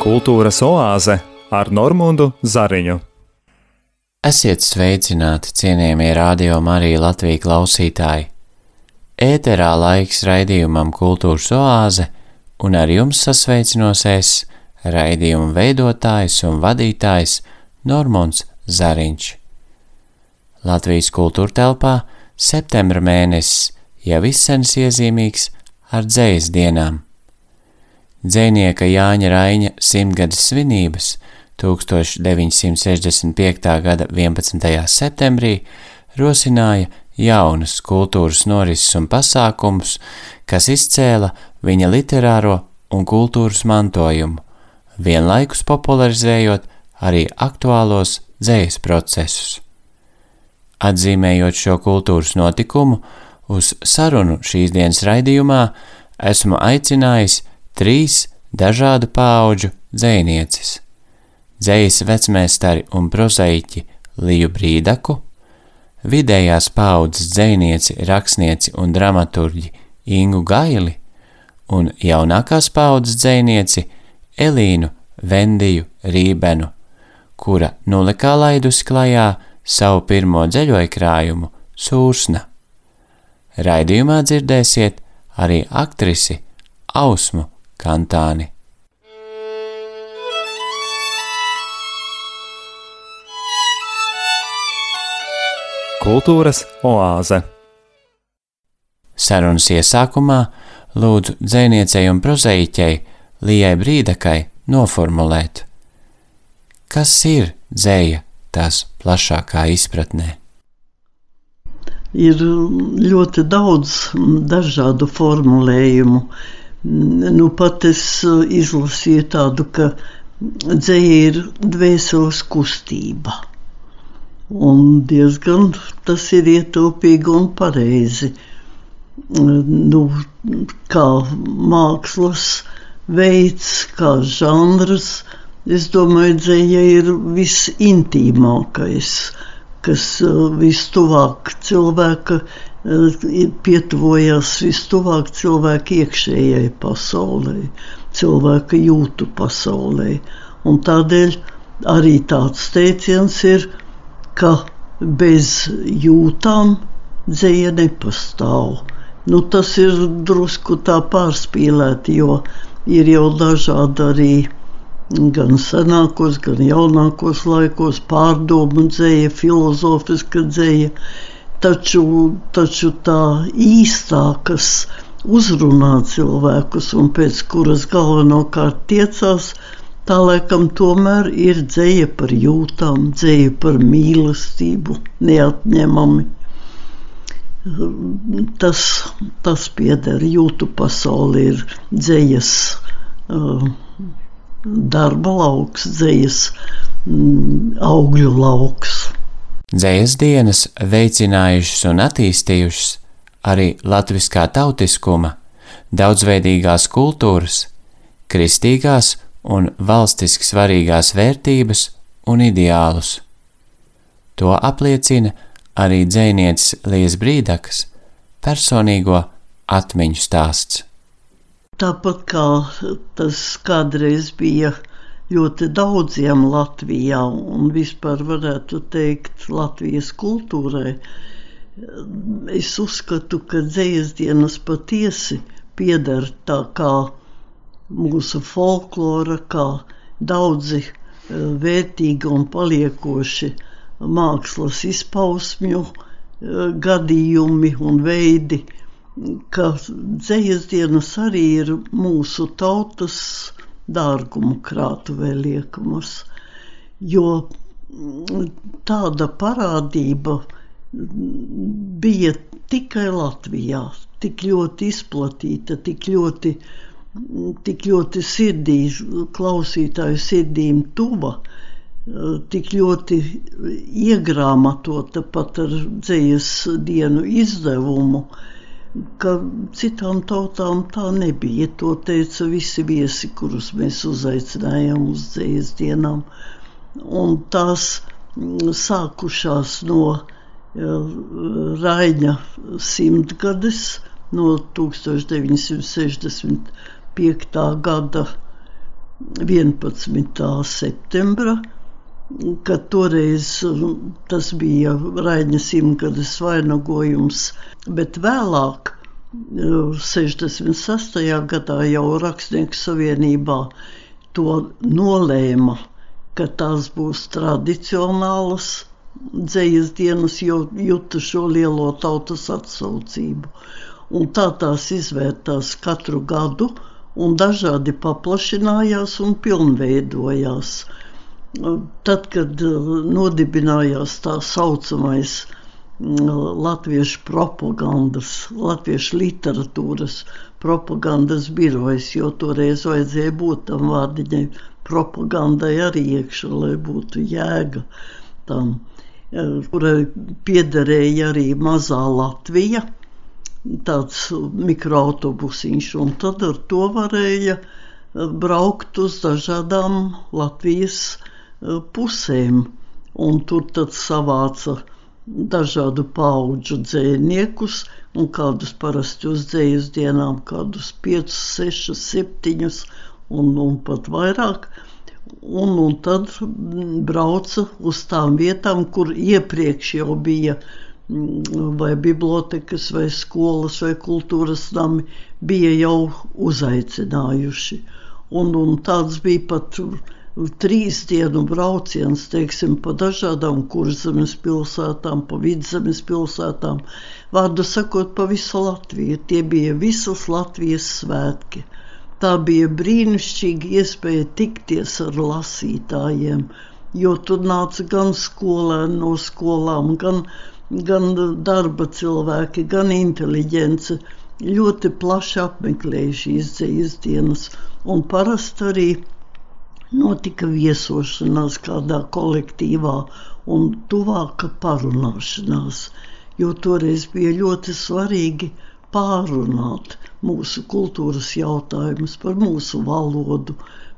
Kultūras oāze ar Normūnu Zariņu. Esiet sveicināti, cienījamie radio Marija Latvijas klausītāji! Ēterā laiks raidījumam Kultūras oāze, un ar jums sasveicinos es, raidījuma veidotājs un vadītājs Normons Zariņš. Latvijas kultūra telpā septembra mēnesis jau izsens iezīmīgs ar dzējas dienām. Dzēnieka Jāņa Raņa simtgades svinības 1965. gada 11. septembrī rosināja jaunas kultūras norises un pasākumus, kas izcēla viņa literāro un kultūras mantojumu, vienlaikus popularizējot arī aktuālos dzējas procesus. Atzīmējot šo kultūras notikumu, uz sarunu šīs dienas raidījumā esmu aicinājis trīs dažādu pauģu dzējnieces - dzējas vecmēstari un prozaiķi Liju Brīdaku, vidējās paudzes dzējnieci, rakstnieci un dramaturģi Ingu Gaili un jaunākās paudzes dzējnieci Elīnu Vendiju Rībenu, kura nulikā laidusi klajā savu pirmo dzeļoju Sūrsna. Raidījumā dzirdēsiet arī aktrisi Ausmu kantāni. Kultūras oāze Sarunas iesākumā lūdzu dzēniecei un prozaiķei Lijai Brīdakai noformulēt, kas ir dzēja tās plašākā izpratnē. Ir ļoti daudz dažādu formulējumu, Nu, pat es uh, izlasīju tādu, ka dzēja ir dvēseles kustība. Un diezgan tas ir ietilpīgi un pareizi. Nu, kā mākslas veids, kā žanrs, es domāju, dzēja ir visintīmākais, kas uh, vistuvāk cilvēka pietuvojas vistuvāk cilvēka iekšējai pasaulē, cilvēka jūtu pasaulē. Un tādēļ arī tāds teiciens ir, ka bez jūtām dzēja nepastāv. Nu, tas ir drusku tā pārspīlēti, jo ir jau dažādi arī gan senākos, gan jaunākos laikos pārdomu dzēja, filozofiska dzēja taču, taču tā īstā, kas uzrunā cilvēkus un pēc kuras galvenokārt tiecās, tā laikam tomēr ir dzēja par jūtām, dzēja par mīlestību, neatņemami. Tas, tas pieder jūtu pasauli, ir dzējas uh, darba lauks, dzējas mm, augļu lauks. Dzējas dienas veicinājušas un attīstījušas arī latviskā tautiskuma, daudzveidīgās kultūras, kristīgās un valstiski svarīgās vērtības un ideālus. To apliecina arī dzēnietis Lies Brīdakas personīgo atmiņu stāsts. Tāpat kā tas kādreiz bija ļoti daudziem Latvijā un vispār varētu teikt Latvijas kultūrai. Es uzskatu, ka dzējas dienas patiesi pieder tā kā mūsu folklora, kā daudzi e, vērtīgi un paliekoši mākslas izpausmju e, gadījumi un veidi, ka dzējas dienas arī ir mūsu tautas dārgumu krātuvē liekamas. Jo tāda parādība bija tikai Latvijā, tik ļoti izplatīta, tik ļoti, tik ļoti sirdī, klausītāju sirdīm tuva, tik ļoti iegrāmatota pat ar dzējas dienu izdevumu, ka citām tautām tā nebija. To teica visi viesi, kurus mēs uzaicinājām uz dzīves dienām. Un tās mm, sākušās no Raņa simtgades, no 1965. gada 11. septembra, kad toreiz tas bija Raņa simtgades vainagojums, bet vēlāk 66. gadā jau Rakstnieku savienībā to nolēma, ka tās būs tradicionālas dzējas dienas, jo jūtu šo lielo tautas atsaucību. Un tā tās izvērtās katru gadu, un dažādi paplašinājās un pilnveidojās. Tad, kad uh, nodibinājās tā saucamais uh, latviešu propagandas, latviešu literatūras propagandas birojas, jo toreiz vajadzēja būt tam vārdiņai propagandai arī iekšā, lai būtu jēga tam, kurai piederēja arī mazā Latvija, tāds mikroautobusiņš, un tad ar to varēja braukt uz dažādām Latvijas pusēm, un tur tad savāca dažādu pauģu dzēniekus, un kādus parasti uz dzējas dienām, kādus 5, 6, 7 un, un pat vairāk. Un, un tad brauca uz tām vietām, kur iepriekš jau bija mm, vai bibliotekas, vai skolas, vai kultūras nami, bija jau uzaicinājuši. Un, un tāds bija pat trīs dienu brauciens, teiksim, pa dažādām kurzemes pilsētām, pa vidzemes pilsētām, vārdu sakot, pa visu Latviju. Tie bija visas Latvijas svētki. Tā bija brīnišķīga iespēja tikties ar lasītājiem, jo tur nāca gan skolēni no skolām, gan, gan darba cilvēki, gan inteliģence. Ļoti plaši apmeklēja šīs dzīves dienas, un parasti arī notika viesošanās kādā kolektīvā un tuvāka parunāšanās, jo toreiz bija ļoti svarīgi pārunāt mūsu kultūras jautājumus, par mūsu valodu,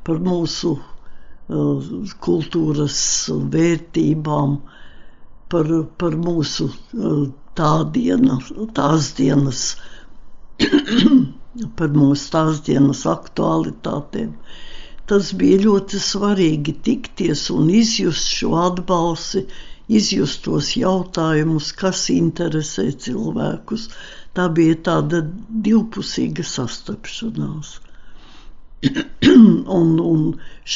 par mūsu uh, kultūras vērtībām, par, par mūsu uh, tā diena, tās dienas, par mūsu tās dienas aktualitātēm. Tas bija ļoti svarīgi tikties un izjust šo atbalsi, izjust tos jautājumus, kas interesē cilvēkus. Tā bija tāda divpusīga sastapšanās. un, un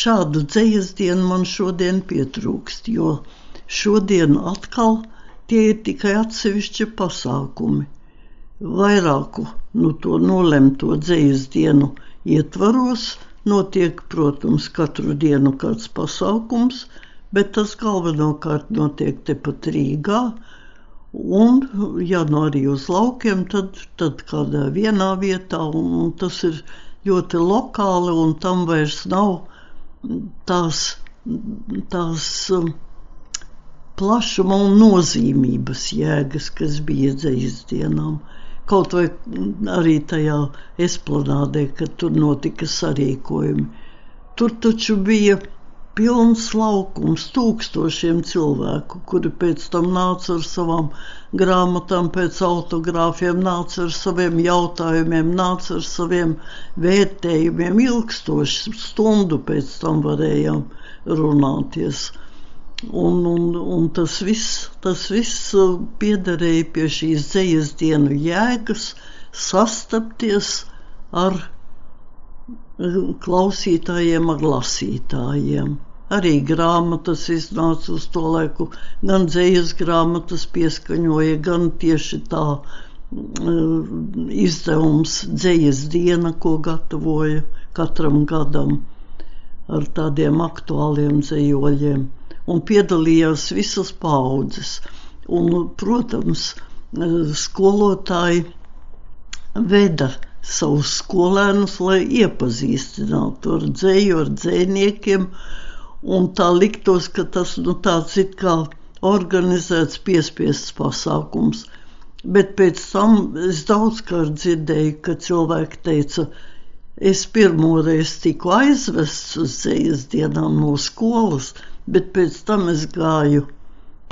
šādu dzīslu dienu man šodien pietrūkst, jo šodien atkal tie ir tikai atsevišķi pasākumi. Vairāku nu, to nolemto dzīslu dienu ietvaros Notiek, protams, katru dienu kāds pasākums, bet tas galvenokārt notiek tepat Rīgā. Un, ja nu arī uz laukiem, tad, tad kādā vienā vietā, un, un tas ir ļoti lokāli, un tam vairs nav tās, tās um, plašuma un nozīmības jēgas, kas bija dzīslu dienām kaut vai arī tajā esplanādē, kad tur notika sarīkojumi. Tur taču bija pilns laukums, tūkstošiem cilvēku, kuri pēc tam nāca ar savām grāmatām, pēc autogrāfiem, nāca ar saviem jautājumiem, nāca ar saviem vērtējumiem. Ilgstoši stundu pēc tam varējām runāties. Un, un, un tas viss, tas viss uh, piederēja pie šīs dzīslas dienu jēgas, sastapties ar uh, klausītājiem, ar lasītājiem. Arī grāmatas iznāca uz to laiku, gan dzīslas grāmatas pieskaņoja, gan tieši tā uh, izdevums dzīslas diena, ko gatavoja katram gadam ar tādiem aktuāliem dzīsloļiem un piedalījās visas paudzes. Un, protams, skolotāji veda savus skolēnus, lai iepazīstinātu ar dzēju, ar dzējniekiem, un tā liktos, ka tas nu, tāds it kā organizēts piespiests pasākums. Bet pēc tam es daudzkārt dzirdēju, ka cilvēki teica, es pirmoreiz tiku aizvests uz dzējas dienām no skolas, bet pēc tam es gāju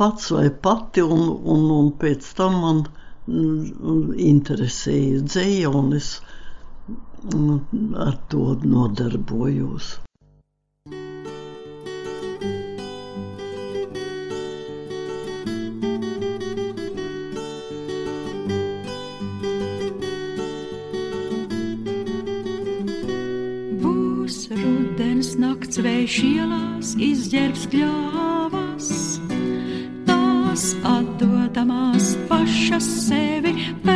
pats vai pati, un, un, un pēc tam man mm, interesēja dzēja, un es mm, ar to nodarbojos. Vējš ielās izģērbs kļāvas. Tās atdodamās pašas sevi pērs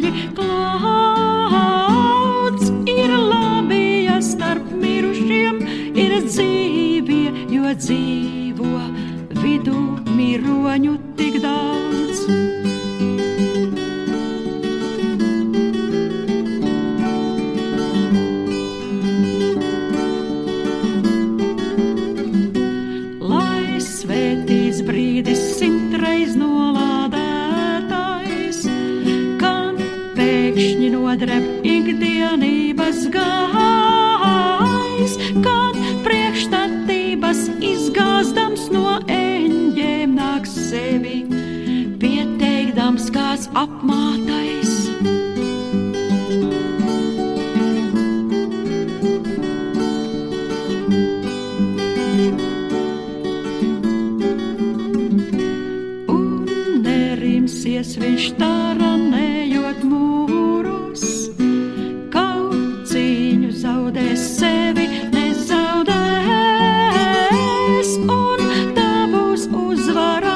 soļi klauds. Ir labi, ja starp mirušiem ir dzīvie, jo dzīvo vidū miroņu viņš tā ranējot mūrus, kaut cīņu zaudēs sevi, nezaudēs. Un tā būs uzvara,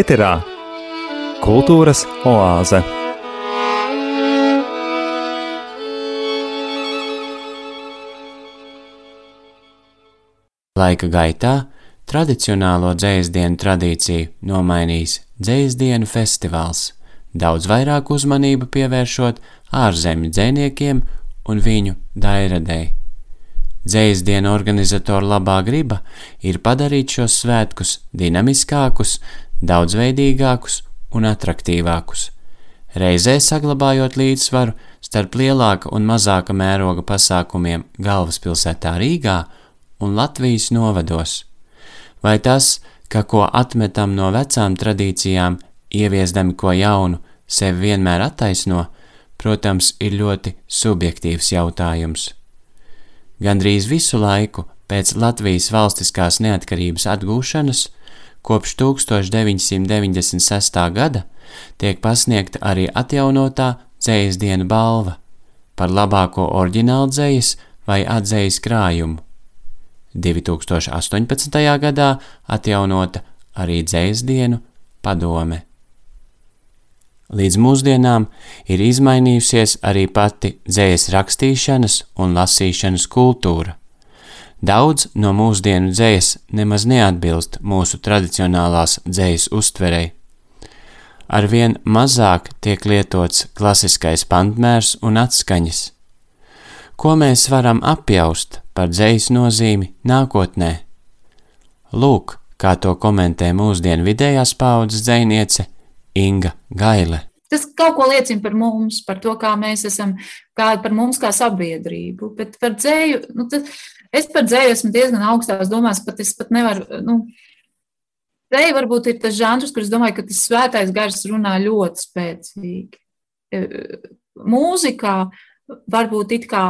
Ēterā kultūras oāze. Laika gaitā tradicionālo dzēsdienu tradīciju nomainīs dzēsdienu festivāls, daudz vairāk uzmanību pievēršot ārzemju dzēniekiem un viņu dairadēji. Dzēsdienu organizatoru labā griba ir padarīt šos svētkus dinamiskākus, daudzveidīgākus un attraktīvākus, reizē saglabājot līdzsvaru starp lielāka un mazāka mēroga pasākumiem galvaspilsētā Rīgā un Latvijas novados. Vai tas, ka ko atmetam no vecām tradīcijām, ieviesdami ko jaunu, sevi vienmēr attaisno, protams, ir ļoti subjektīvs jautājums. Gandrīz visu laiku pēc Latvijas valstiskās neatkarības atgūšanas, kopš 1996. gada, tiek pasniegta arī atjaunotā dzējas diena balva par labāko oriģinālu dzējas vai atzējas krājumu. 2018. gadā atjaunota arī dzējas dienu padome. Līdz mūsdienām ir izmainījusies arī pati dzējas rakstīšanas un lasīšanas kultūra. Daudz no mūsdienu dzējas nemaz neatbilst mūsu tradicionālās dzējas uztverei. Arvien mazāk tiek lietots klasiskais pantmērs un atskaņas. Ko mēs varam apjaust par dzējas nozīmi nākotnē? Lūk, kā to komentē mūsdienu vidējās paudzes dzēniece Inga Gaile. Tas kaut ko liecina par mums, par to, kā mēs esam, kā par mums kā sabiedrību. Bet par dzēju, nu, tas, es par dzēju esmu diezgan augstās domās, pat es pat nevaru, nu, dzēja varbūt ir tas žanrs, kur es domāju, ka tas svētais gars runā ļoti spēcīgi. Mūzikā varbūt it kā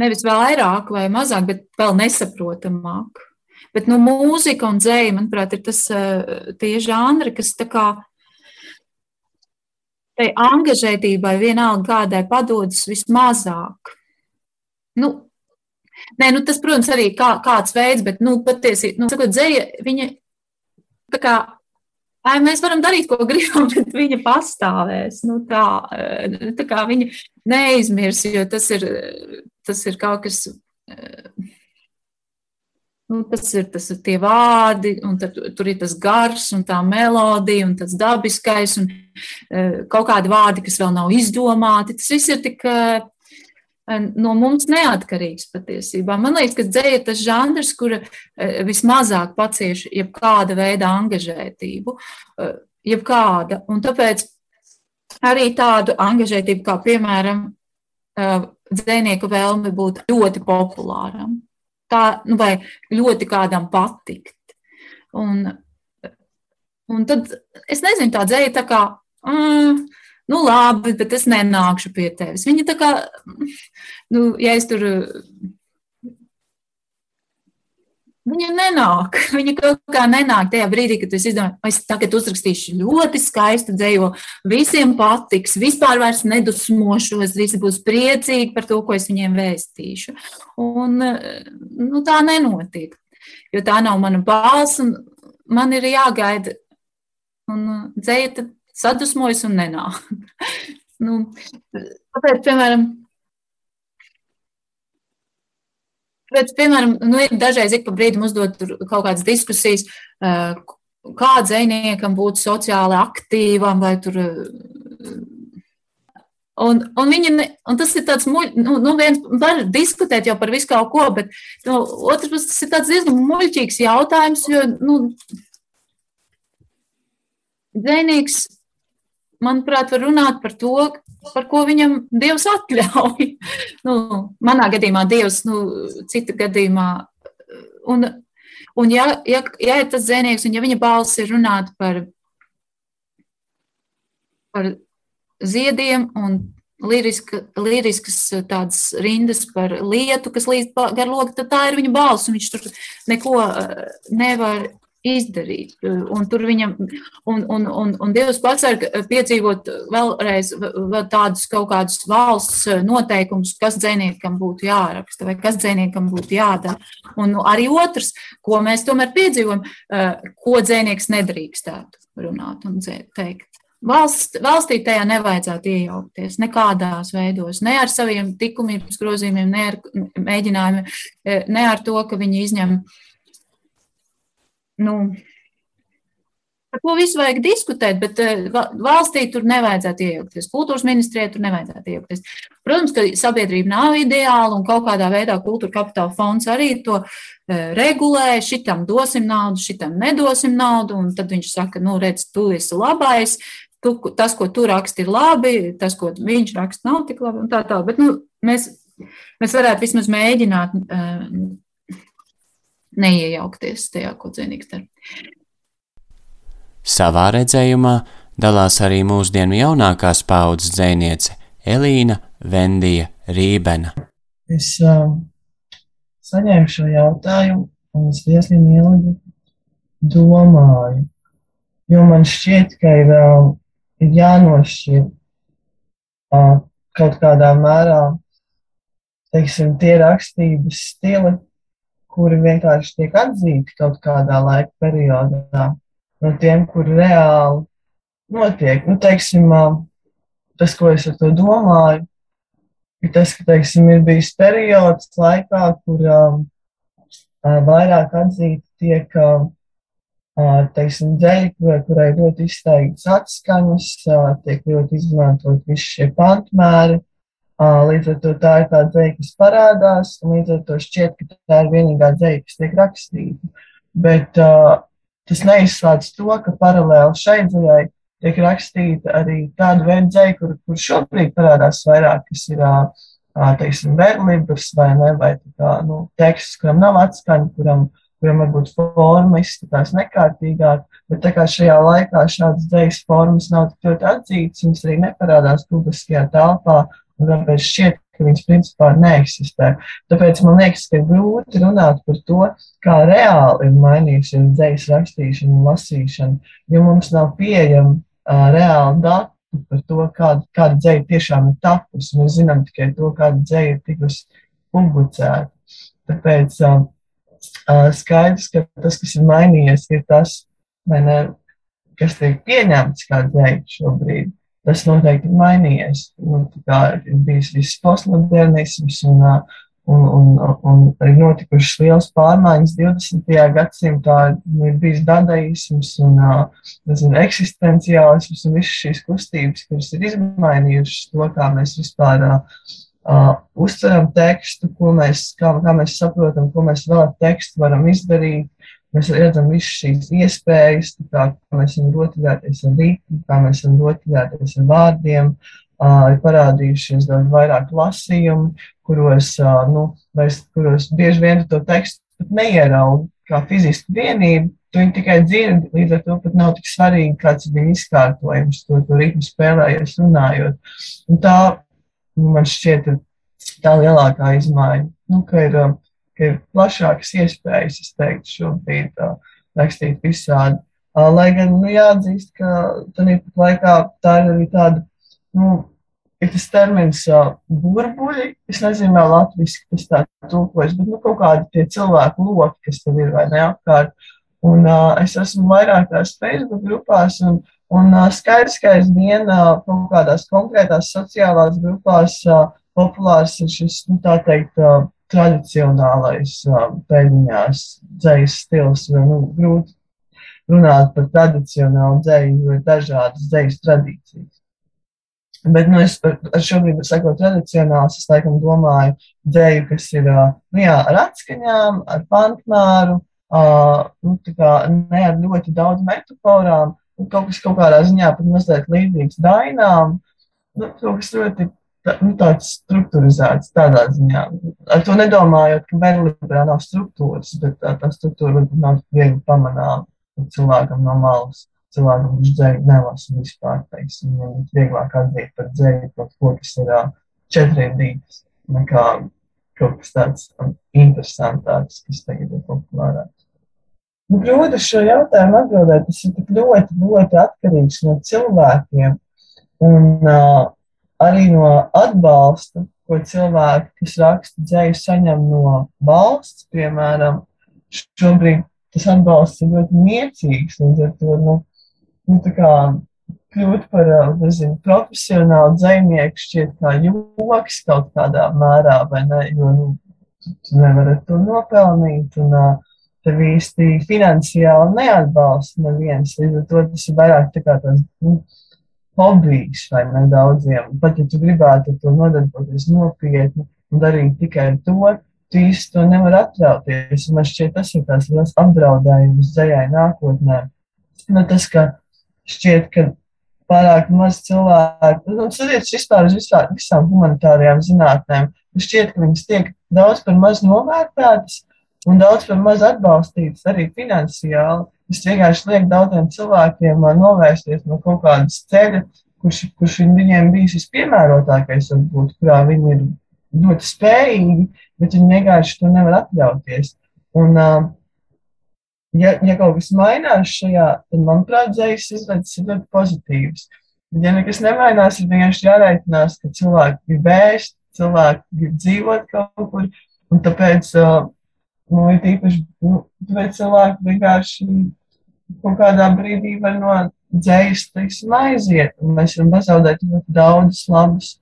nevis vairāk vai mazāk, bet vēl nesaprotamāk. Bet nu, mūzika un dzēja, manuprāt, ir tas, eh, tie žanri, kas tā kā tai angažētībai vienalga kādai padodas vismazāk. Nu, nē, nu, tas, protams, arī kā, kāds veids, bet, nu, patiesi, nu, sakot, dzēja, viņa tā kā Ai, mēs varam darīt, ko gribam, bet viņa pastāvēs. Nu, tā, eh, tā kā viņa neizmirs, jo tas ir, tas ir kaut kas. Eh, nu, tas ir, tas tie vārdi, un tad, tur ir tas gars, un tā melodija, un tas dabiskais, un uh, kaut kādi vārdi, kas vēl nav izdomāti. Tas viss ir tik no mums neatkarīgs patiesībā. Man liekas, ka dzēja ir tas žanrs, kura e, vismazāk pacieš jebkāda veida angažētību, e, jebkāda. Un tāpēc arī tādu angažētību, kā piemēram e, dzēnieku vēlme būt ļoti populāram, tā, nu, vai ļoti kādam patikt. Un, un tad es nezinu, tā dzēja tā kā. Mm, nu, labi, bet es nenākšu pie tevis. Viņa tā kā, nu, ja es tur. Viņa nenāk. Viņa kaut kā nenāk tajā brīdī, kad es izdomāju, es tagad uzrakstīšu ļoti skaistu dzēju, visiem patiks, vispār vairs nedusmošos, visi būs priecīgi par to, ko es viņiem vēstīšu. Un nu, tā nenotiek, jo tā nav mana balss, un man ir jāgaida. Un dzēja sadusmojas un nenāk. nu, tāpēc, piemēram, Tāpēc, piemēram, nu, dažreiz ik pa brīdim uzdot kaut kādas diskusijas, kā dziniekam būt sociāli aktīvam vai tur. Un, un, viņa, ne, un tas ir tāds, muļ, nu, nu viens var diskutēt jau par visu kaut ko, bet nu, otrs puses tas ir tāds diezgan muļķīgs jautājums, jo, nu, dzinieks manuprāt, var runāt par to, par ko viņam Dievs atļauj. nu, manā gadījumā Dievs, nu, cita gadījumā. Un, un ja, ja, ja ir tas dzēnieks, un ja viņa balss ir runāt par, par ziediem un liriska, liriskas tādas rindas par lietu, kas līdz gar logu, tad tā ir viņa balss, un viņš tur neko eh, nevar izdarīt. Un tur viņam, un, un, un, un Dievs pats var piedzīvot vēlreiz vēl tādus kaut kādus valsts noteikumus, kas dzēniekam būtu jāraksta vai kas dzēniekam būtu jādara. Un arī otrs, ko mēs tomēr piedzīvojam, ko dzēnieks nedrīkstētu runāt un teikt. Valsts, valstī tajā nevajadzētu iejaukties nekādās veidos, ne ar saviem likumības grozījumiem, ne ar mēģinājumiem, ne ar to, ka viņi izņem uh, nu, Par to visu vajag diskutēt, bet eh, valstī tur nevajadzētu iejaukties. Kultūras ministrijai tur nevajadzētu iejaukties. Protams, ka sabiedrība nav ideāla un kaut kādā veidā kultūra kapitāla fonds arī to eh, regulē. Šitam dosim naudu, šitam nedosim naudu. Un tad viņš saka, nu, redz, tu esi labais. Tu, tas, ko tu raksti, ir labi, tas, ko viņš raksta, nav tik labi. Tā, tā. Bet, nu, mēs, mēs varētu vismaz mēģināt uh, neiejaukties tajā, ko dzinīgs dara. Savā redzējumā dalās arī mūsdienu jaunākās paudzes dzēniece Elīna Vendija Rībena. Es uh, saņēmu šo jautājumu un es diezgan ilgi domāju, jo man šķiet, ka ir, uh, ir jānošķir uh, kaut kādā mērā, teiksim, tie rakstības stili, kuri vienkārši tiek atzīti kaut kādā laika periodā, no tiem, kuri reāli notiek. Nu, teiksim, tas, ko es ar to domāju, ir tas, ka, teiksim, ir bijis periods laikā, kur um, vairāk atzīti tiek, um, teiksim, dēļi, kurai ļoti izteikts atskaņas, tiek ļoti izmantot visi šie pantmēri, Līdz ar to tā ir tā dzēja, kas parādās, un līdz ar to šķiet, ka tā ir vienīgā dzēja, kas tiek rakstīta. Bet tas neizslēdz to, ka paralēli šai dzējai tiek rakstīta arī tāda veida dzēja, kur, kur šobrīd parādās vairāk, kas ir, teiksim, verlibrs vai ne, vai kā, nu, teksts, kuram nav atskaņa, kuram kuriem varbūt forma izskatās nekārtīgāk, bet tā kā šajā laikā šādas dēļas formas nav tik ļoti atzītas, viņas arī neparādās publiskajā telpā, un tāpēc šķiet, ka viņas principā neeksistē. Tāpēc man liekas, ka grūti runāt par to, kā reāli ir mainījusies dēļas rakstīšana un lasīšana, jo mums nav pieejama uh, reāli dati par to, kāda, kāda dzēja tiešām ir tapusi. Mēs zinām tikai to, kāda dzēja ir tikusi publicēta. Tāpēc uh, skaidrs, ka tas, kas ir mainījies, ir tas, ne, kas tiek pieņemts kā dzēja šobrīd. Tas noteikti ir mainījies. Nu, ir bijis viss postmodernisms un, un, un, un ir notikušas liels pārmaiņas 20. gadsimtā. Ir bijis dadaisms un nezinu, eksistenciālisms un visas šīs kustības, kuras ir izmainījušas to, kā mēs vispār uh, uztveram tekstu, ko mēs, kā, kā mēs saprotam, ko mēs vēl ar tekstu varam izdarīt. Mēs redzam visas šīs iespējas, kā, mēs varam rotaļāties ar rītu, kā mēs varam rotaļāties ar vārdiem. Uh, ir parādījušies daudz vairāk lasījumu, kuros, uh, nu, vairs, kuros bieži vien to tekstu neieraugi kā fizisku vienību, tu viņu tikai dzirdi, līdz ar to pat nav tik svarīgi, kāds ir viņa izkārtojums, to, to ritmu spēlējies runājot. Un tā man šķiet tā lielākā izmaiņa, nu, ka, ir, ka ir plašākas iespējas, es teiktu, šobrīd uh, rakstīt visādi. Uh, lai gan, nu, jāatzīst, ka tādā pat laikā tā ir arī tāda, nu, ir tas termins uh, burbuļi, es nezinu, kā latviski tas tā tulkojas, bet, nu, kaut kādi tie cilvēku loki, kas tev ir vai ne apkārt. Un uh, es esmu vairākās Facebook grupās, un, Un uh, skaidrs, ka aizvien uh, kaut kādās konkrētās sociālās grupās uh, populārs ir šis, nu, tā teikt, uh, tradicionālais pēdiņās dzējas stils, jo, nu, grūti runāt par tradicionālu dzēju, jo ir dažādas dzējas tradīcijas. Bet, nu, es ar, ar šobrīd sakot tradicionāls, es laikam domāju dzēju, kas ir, nu jā, ar atskaņām, ar pantmēru, uh, nu, tā kā ne ar ļoti daudz metaforām, kaut kas kaut kādā ziņā pat mazliet līdzīgs dainām, nu, kaut kas ļoti tā, nu, tāds strukturizēts tādā ziņā. Ar to nedomājot, ka verlibrā nav struktūras, bet tā, tā struktūra varbūt nav viegli pamanāma cilvēkam no malas. Cilvēkam viņš dzēju nelasa vispār, teiksim, viņam vieglāk atzīt par dzēju kaut ko, kas ir četriem dītas, nekā kaut kas tāds interesantāks, kas tagad ir populārāks. Nu, grūti šo jautājumu atbildēt. Tas ir tik ļoti, ļoti atkarīgs no cilvēkiem un uh, arī no atbalsta, ko cilvēki, kas raksta dzēju, saņem no valsts. Piemēram, šobrīd tas atbalsts ir ļoti niecīgs. Līdz ar to nu, nu, kļūt par nezinu, profesionālu dzīsnieku šķiet kā joks kaut kādā mērā, vai ne? Jo nu, tu nevari to nopelnīt. Un, uh, tev īsti finansiāli neatbalsta neviens. Līdz ar to tas ir vairāk tā kā tāds nu, hobijs vai ne daudziem. Pat ja tu gribētu to nodarboties nopietni un darīt tikai to, tu īsti to nevar atļauties. Man šķiet, tas ir tās liels apdraudējums dzējai nākotnē. Nu, tas, ka šķiet, ka pārāk maz cilvēku, nu, skatoties vispār uz visā, visām humanitārajām zinātnēm, šķiet, ka viņas tiek daudz par maz novērtētas un daudz par maz atbalstītas arī finansiāli. Tas vienkārši liek daudziem cilvēkiem novērsties no kaut kādas ceļa, kurš, kurš viņiem bijis vispiemērotākais, varbūt, kurā viņi ir ļoti spējīgi, bet viņi vienkārši to nevar atļauties. Un, ja, ja kaut kas mainās šajā, tad, manuprāt, dzējas izredzes ir ļoti pozitīvas. Ja nekas nemainās, ir vienkārši jārēķinās, ka cilvēki grib ēst, cilvēki grib dzīvot kaut kur, un tāpēc uh, Nu, ir īpaši, nu, bet cilvēki vienkārši kaut kādā brīdī var no dzējas, teiksim, aiziet. Mēs varam pazaudēt ļoti daudz labus,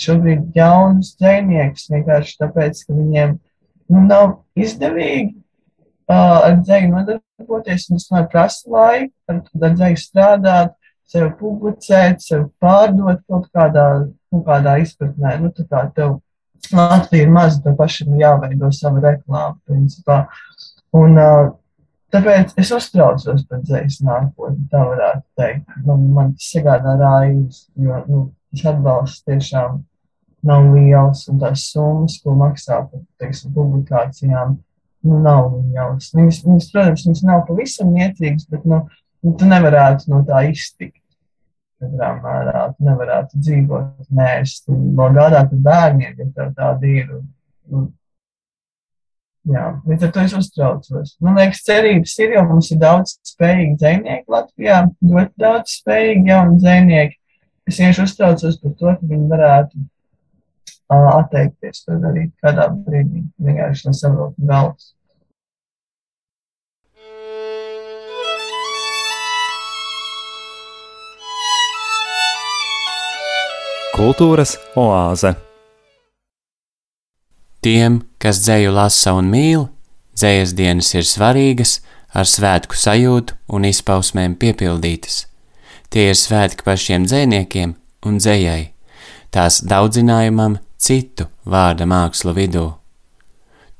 šobrīd jaunus dzējniekus, vienkārši tāpēc, ka viņiem nu, nav izdevīgi uh, ar dzēju nodarboties, tas man prasa laiku, ar, ar dzēju strādāt, sev publicēt, sev pārdot kaut kādā, kaut kādā izpratnē. Nu, tā kā tev Latvija ir maza, tev pašam jāveido sava reklāma, principā. Un, uh, tāpēc es uztraucos par dzējas nākotni, tā varētu teikt. Man, man tas sagādā rājus, jo nu, tas atbalsts tiešām nav liels, un tās summas, ko maksā par teiksim, publikācijām, nu, nav viņas. Viņas, viņas, protams, viņas nav pavisam niecīgas, bet nu, nu, tu nevarētu no tā iztikt. Katrā mērā tu nevarētu dzīvot mērķis, tu vēl gādāt ar bērniem, ja tev tāda ir. Un, jā, līdz ar to es uztraucos. Man liekas, cerības ir, jo mums ir daudz spējīgi dzēnieki Latvijā, ļoti daudz spējīgi jauni dzēnieki. Es vienkārši uztraucos par to, ka viņi varētu atteikties to darīt kādā brīdī, vienkārši nesaprot galvas. Kultūras oāze Tiem, kas dzēju lasa un mīl, dzējas dienas ir svarīgas, ar svētku sajūtu un izpausmēm piepildītas. Tie ir svētki pašiem dzēniekiem un dzējai, tās daudzinājumam citu vārda mākslu vidū.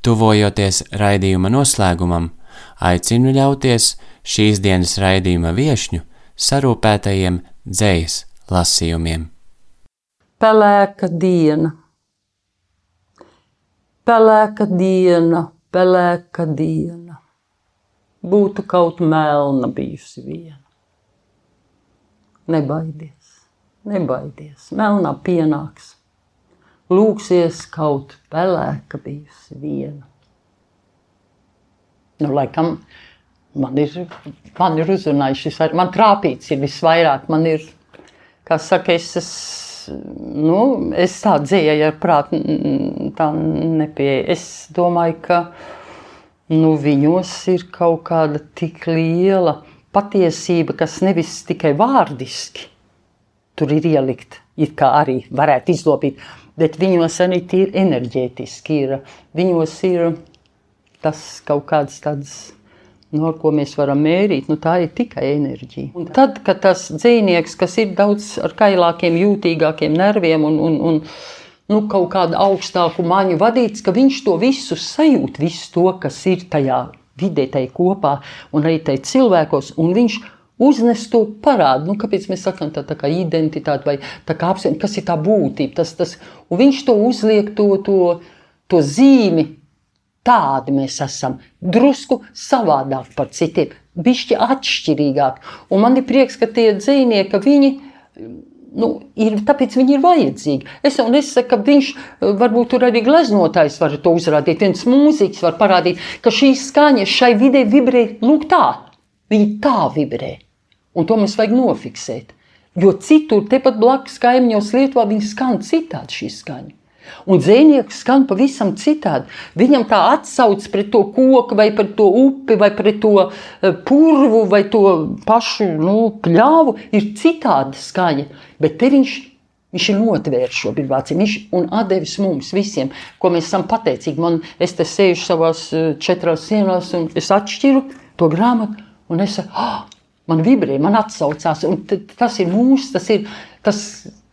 Tuvojoties raidījuma noslēgumam, aicinu ļauties šīs dienas raidījuma viešņu sarūpētajiem dzējas lasījumiem. Pelēka diena, pelēka diena, pelēka diena. Būtu kaut melna bijusi viena. Nebaidies, nebaidies, melnā pienāks lūksies kaut pelēka bijusi viena. Nu, laikam, man ir, man ir uzrunājis šis, man trāpīts ir visvairāk, man ir, kā saka, es, es, nu, es tā dzēju ar prātu, tā nepieeja. Es domāju, ka, nu, viņos ir kaut kāda tik liela patiesība, kas nevis tikai vārdiski tur ir ielikt, it kā arī varētu izlopīt, bet viņos arī ir enerģētiski. Ir. Viņos ir tas kaut kāds tāds. No ko mēs varam mērīt, nu, tā ir tikai enerģija. Un tad, kad tas dzīsnieks, kas ir daudz ar kailākiem, jūtīgākiem nerviem un, un, un nu, kaut kādu augstāku maņu vadīts, ka viņš to visu sajūt, visu to, kas ir tajā vidē, tajā kopā un arī tajā cilvēkos, un viņš uznes to parādu. Nu, kāpēc mēs sakām tā, tā kā identitāte vai tā kā apziņa, kas ir tā būtība? Tas, tas, un viņš to uzliek, to, to, to zīmi. Tādi mēs esam drusku savādāk par citiem, bišķi atšķirīgāk. Un man ir prieks, ka tie dzīvnieki, ka viņi nu, ir, tāpēc viņi ir vajadzīgi. Es jau nesaku, ka viņš varbūt tur arī gleznotājs var to uzrādīt, viens mūziķis var parādīt, ka šī skaņa šai vidē vibrē lūk tā. Viņi tā vibrē. Un to mums vajag nofiksēt. Jo citur, tepat blakus kaimiņos Lietuvā, viņi skan citādi šī skaņa. Un dzēnieks skan pavisam citādi. Viņam tā atsauce pret to koku, vai pret to upi, vai pret to eh, purvu, vai to pašu nu, pļāvu, ir citāda skaņa. Bet te viņš, viņš ir notvērs šo vibrāciju. Viņš ir devis mums visiem, ko mēs esam pateicīgi. Man, es te sēžu savās eh, četrās sienās, un es atšķiru to grāmatu, un es saku, oh, man vibrē, man atsaucās. Tas ir mūsu, tas ir tas,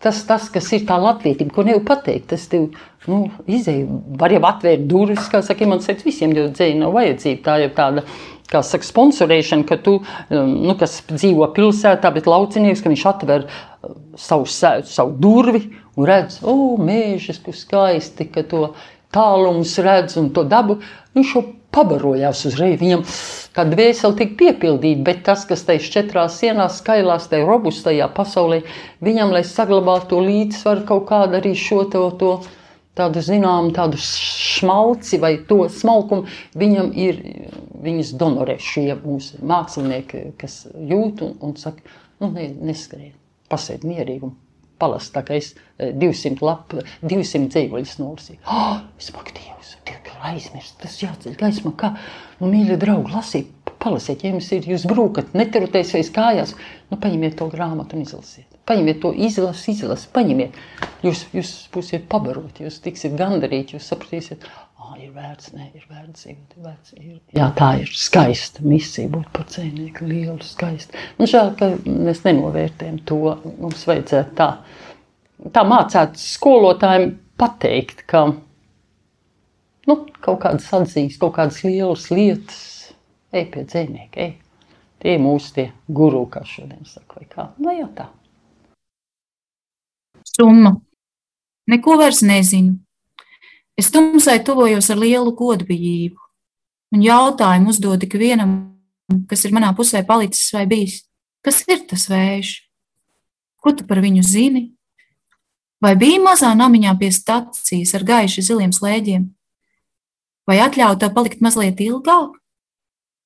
tas, tas kas ir tā latvietība, ko nevar pateikt. Tas tev nu, izēja, var jau atvērt durvis, kā saka, man sēž visiem, jo dzēja nav vajadzība. Tā ir tāda. Kā saka, sponsorēšana, ka tu, um, nu, kas dzīvo pilsētā, bet laucinieks, ka viņš atver uh, savu, savu durvi un redz, o, oh, mēžas, kur skaisti, ka to tālums redz un to dabu. Viņš jau pabarojās uzreiz. Viņam tā dvēsele tika piepildīta, bet tas, kas tajā četrās sienās, skailās, tajā robustajā pasaulē, viņam, lai saglabātu to līdzsvaru, kaut kādu arī šo to, to tādu zināmu tādu smalci vai to smalkumu, viņam ir, viņas donorē šie mūsu mākslinieki, kas jūt un, un saka, nu, ne, neskrien, pasēd mierīgi un palast, tā kā es 200 lapu, 200 dzīvoļus nolasīju. Oh, es paktīju aizmirst, tas jāceļ gaismā. Kā, nu, mīļie draugi, lasiet, palasiet, ja jums ir, jūs brūkat, neturēties kājās, nu, paņemiet to grāmatu un izlasiet. Paņemiet to izlasi, izlasi, paņemiet. Jūs, jūs būsiet pabaroti, jūs tiksiet gandarīti, jūs sapratīsiet, ir vērts, nē, ir vērts dzīvot, ir vērts. Ir. Jā, tā ir skaista misija būt par cēnieku, lielu skaistu. Man nu, žēl, ka mēs nenovērtējam to, mums vajadzētu tā, tā mācēt skolotājiem pateikt, ka nu, kaut kādas atzīst, kaut kādas lielas lietas, ej pie dzinieka, ej. Tie ir mūsu tie guru, kā šodien saka, vai kā. Nu, jā, tā. Summa. Neko nu, nu, Es tumsai tuvojos ar lielu godbijību. un jautājumu uzdod ikvienam, kas ir manā pusē palicis vai bijis. Kas ir tas vējš? Ko tu par viņu zini? Vai bija mazā namiņā pie stacijas ar gaiši ziliem slēģiem? Vai atļauj tev palikt mazliet ilgāk?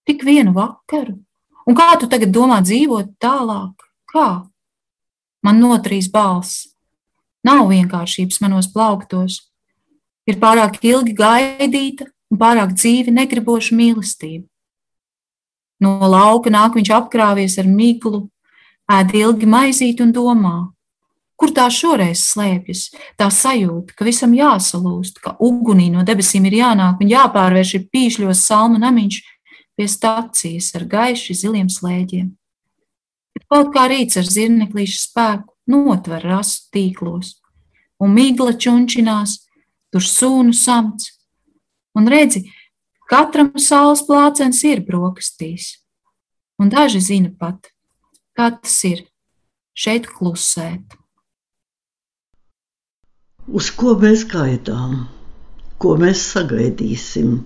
Tik vienu vakaru. Un kā tu tagad domā dzīvot tālāk? Kā? Man notrīs balss. Nav vienkāršības manos plauktos. Ir pārāk ilgi gaidīta un pārāk dzīvi negriboša mīlestība. No lauka nāk viņš apkrāvies ar miglu, ēd ilgi maizīt un domā, kur tā šoreiz slēpjas. Tā sajūta, ka visam jāsalūst, ka ugunī no debesīm ir jānāk un jāpārvērš ir pīšļos salma namiņš pie stacijas ar gaiši ziliem slēģiem. Kaut kā rīts ar zirneklīšu spēku notver rasu tīklos, un migla čunčinās, tur sūnu samts. Un redzi, katram saules plācens ir brokastīs, un daži zina pat, kā tas ir šeit klusēt. Uz ko mēs gaidām, ko mēs sagaidīsim?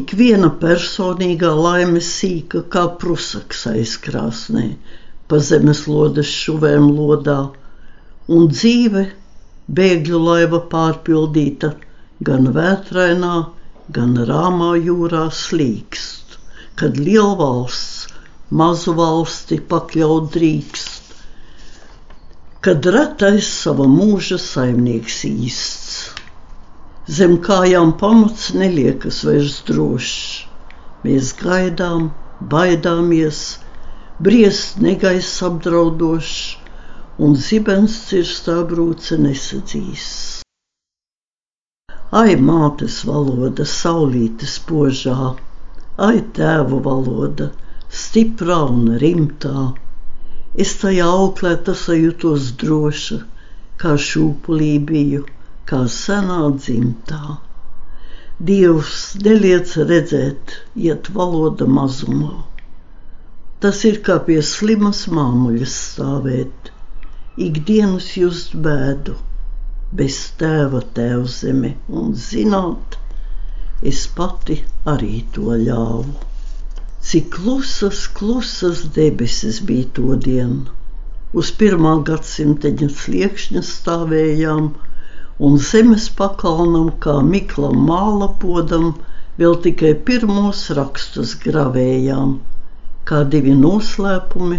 Ikviena personīgā laime sīka kā prusaks aizkrāsnē, pa zemeslodes šuvēm lodā, un dzīve bēgļu laiva pārpildīta gan vētrainā, gan rāmā jūrā slīkst, kad lielvalsts mazu valsti pakļaut drīkst, kad retais sava mūža saimnieks īsts. Zem kājām pamats neliekas vairs drošs, mēs gaidām, baidāmies, briest negaiss apdraudošs, un zibens cirstā brūce nesadzīs. Ai, mātes valoda, saulīte spožā, ai, tēvu valoda, stiprā un rimtā. Es tajā auklēta sajūtos droša, kā šūpulī biju, kā senā dzimtā. Dievs neliec redzēt, iet valoda mazumā. Tas ir kā pie slimas māmuļas stāvēt, ikdienas just bēdu, bez tēva tēvzeme un zināt, es pati arī to ļāvu. Cik klusas, klusas debesis bija to dienu. Uz pirmā gadsimteņa sliekšņa stāvējām, un zemes pakalnam kā miklam māla podam vēl tikai pirmos rakstus gravējām kā divi noslēpumi,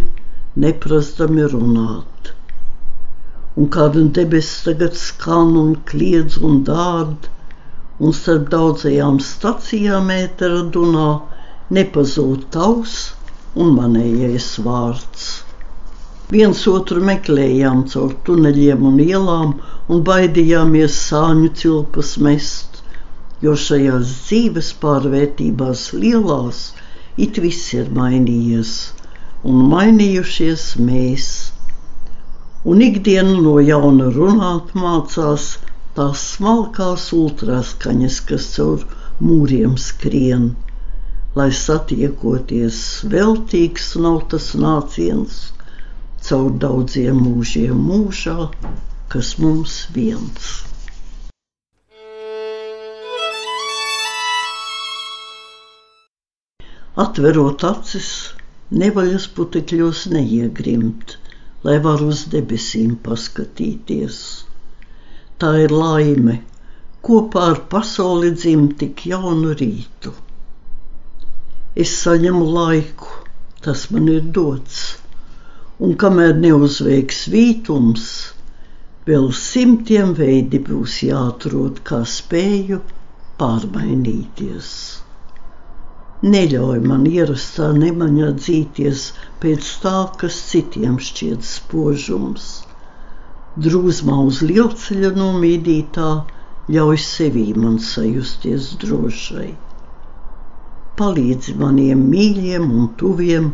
neprastami runāt. Un kāda debesis tagad skan un kliedz un dārd, un starp daudzajām stacijām ētera dunā nepazūd tavs un manējais vārds. Viens otru meklējām caur tuneļiem un ielām un baidījāmies sāņu cilpas mest, jo šajās dzīves pārvērtībās lielās it viss ir mainījies, un mainījušies mēs. Un ikdienu no jauna runāt mācās tās smalkās ultraskaņas, kas caur mūriem skrien, lai satiekoties veltīgs nav tas nāciens caur daudziem mūžiem mūžā, kas mums viens. Atverot acis, nevaļas putekļos neiegrimt, lai var uz debesīm paskatīties. Tā ir laime, kopā ar pasauli dzimt tik jaunu rītu. Es saņemu laiku, tas man ir dots, un kamēr neuzveiks vītums, vēl simtiem veidi būs jāatrod, kā spēju pārmainīties. Neļauj man ierastā nemaņā dzīties pēc tā, kas citiem šķiet spožums. Drūzmā uz lielceļa nomīdītā ļauj sevī man sajusties drošai. Palīdzi maniem mīļiem un tuviem,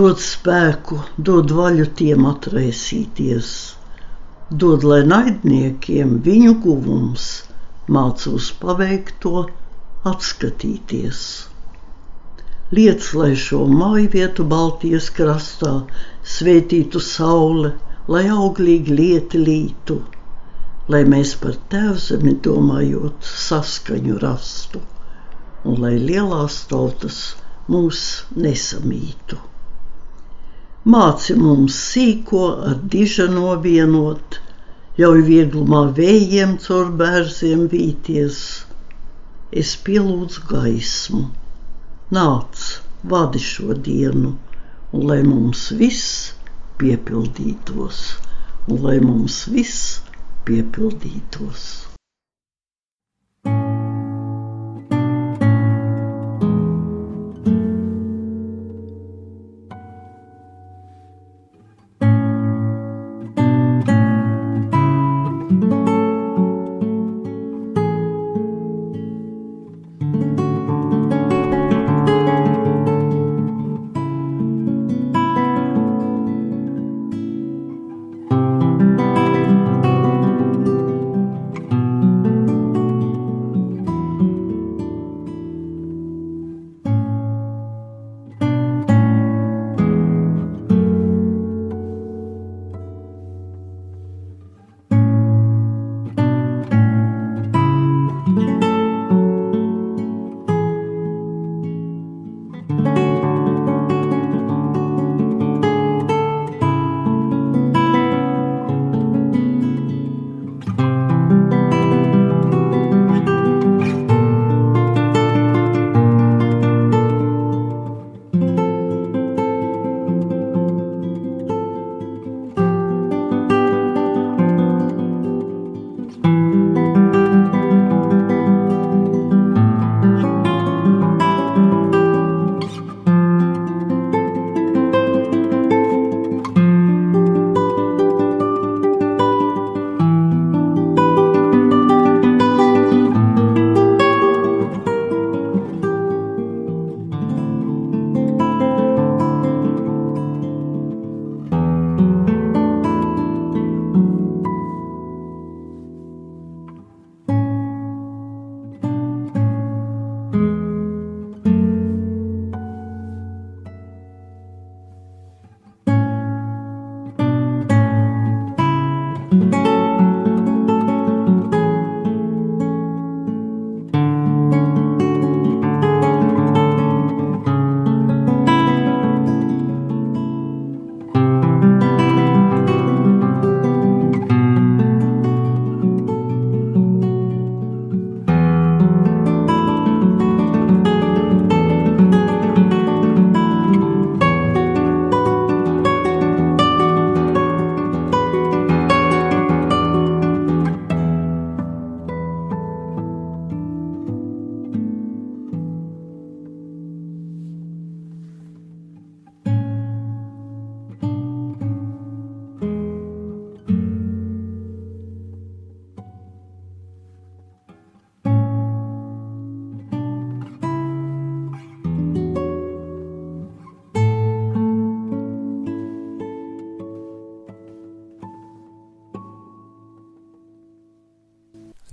dod spēku, dod vaļu tiem atraisīties, dod, lai naidniekiem viņu guvums mācos paveikt to, atskatīties. Liec, lai šo māju vietu Baltijas krastā svētītu saule, lai auglīgi lieti lītu, lai mēs par tēvzemi domājot saskaņu rastu. un lai lielās tautas mūs nesamītu. Māci mums sīko ar dižano vienot, ļauj vieglumā vējiem caur bērziem vīties. Es pielūdzu gaismu, nāc, vadi šo dienu, un lai mums viss piepildītos, un lai mums viss piepildītos.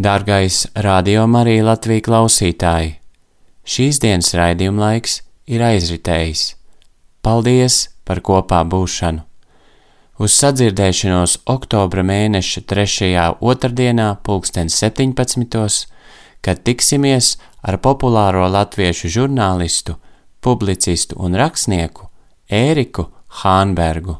Dārgais Radio Marija Latvija klausītāji! Šīs dienas raidījuma laiks ir aizritējis. Paldies par kopā būšanu! Uz sadzirdēšanos oktobra mēneša 3. otrdienā pulksten 17. kad tiksimies ar populāro latviešu žurnālistu, publicistu un rakstnieku Ēriku Hānbergu.